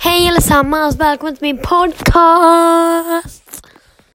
Hej allesammans, välkommen till min podcast!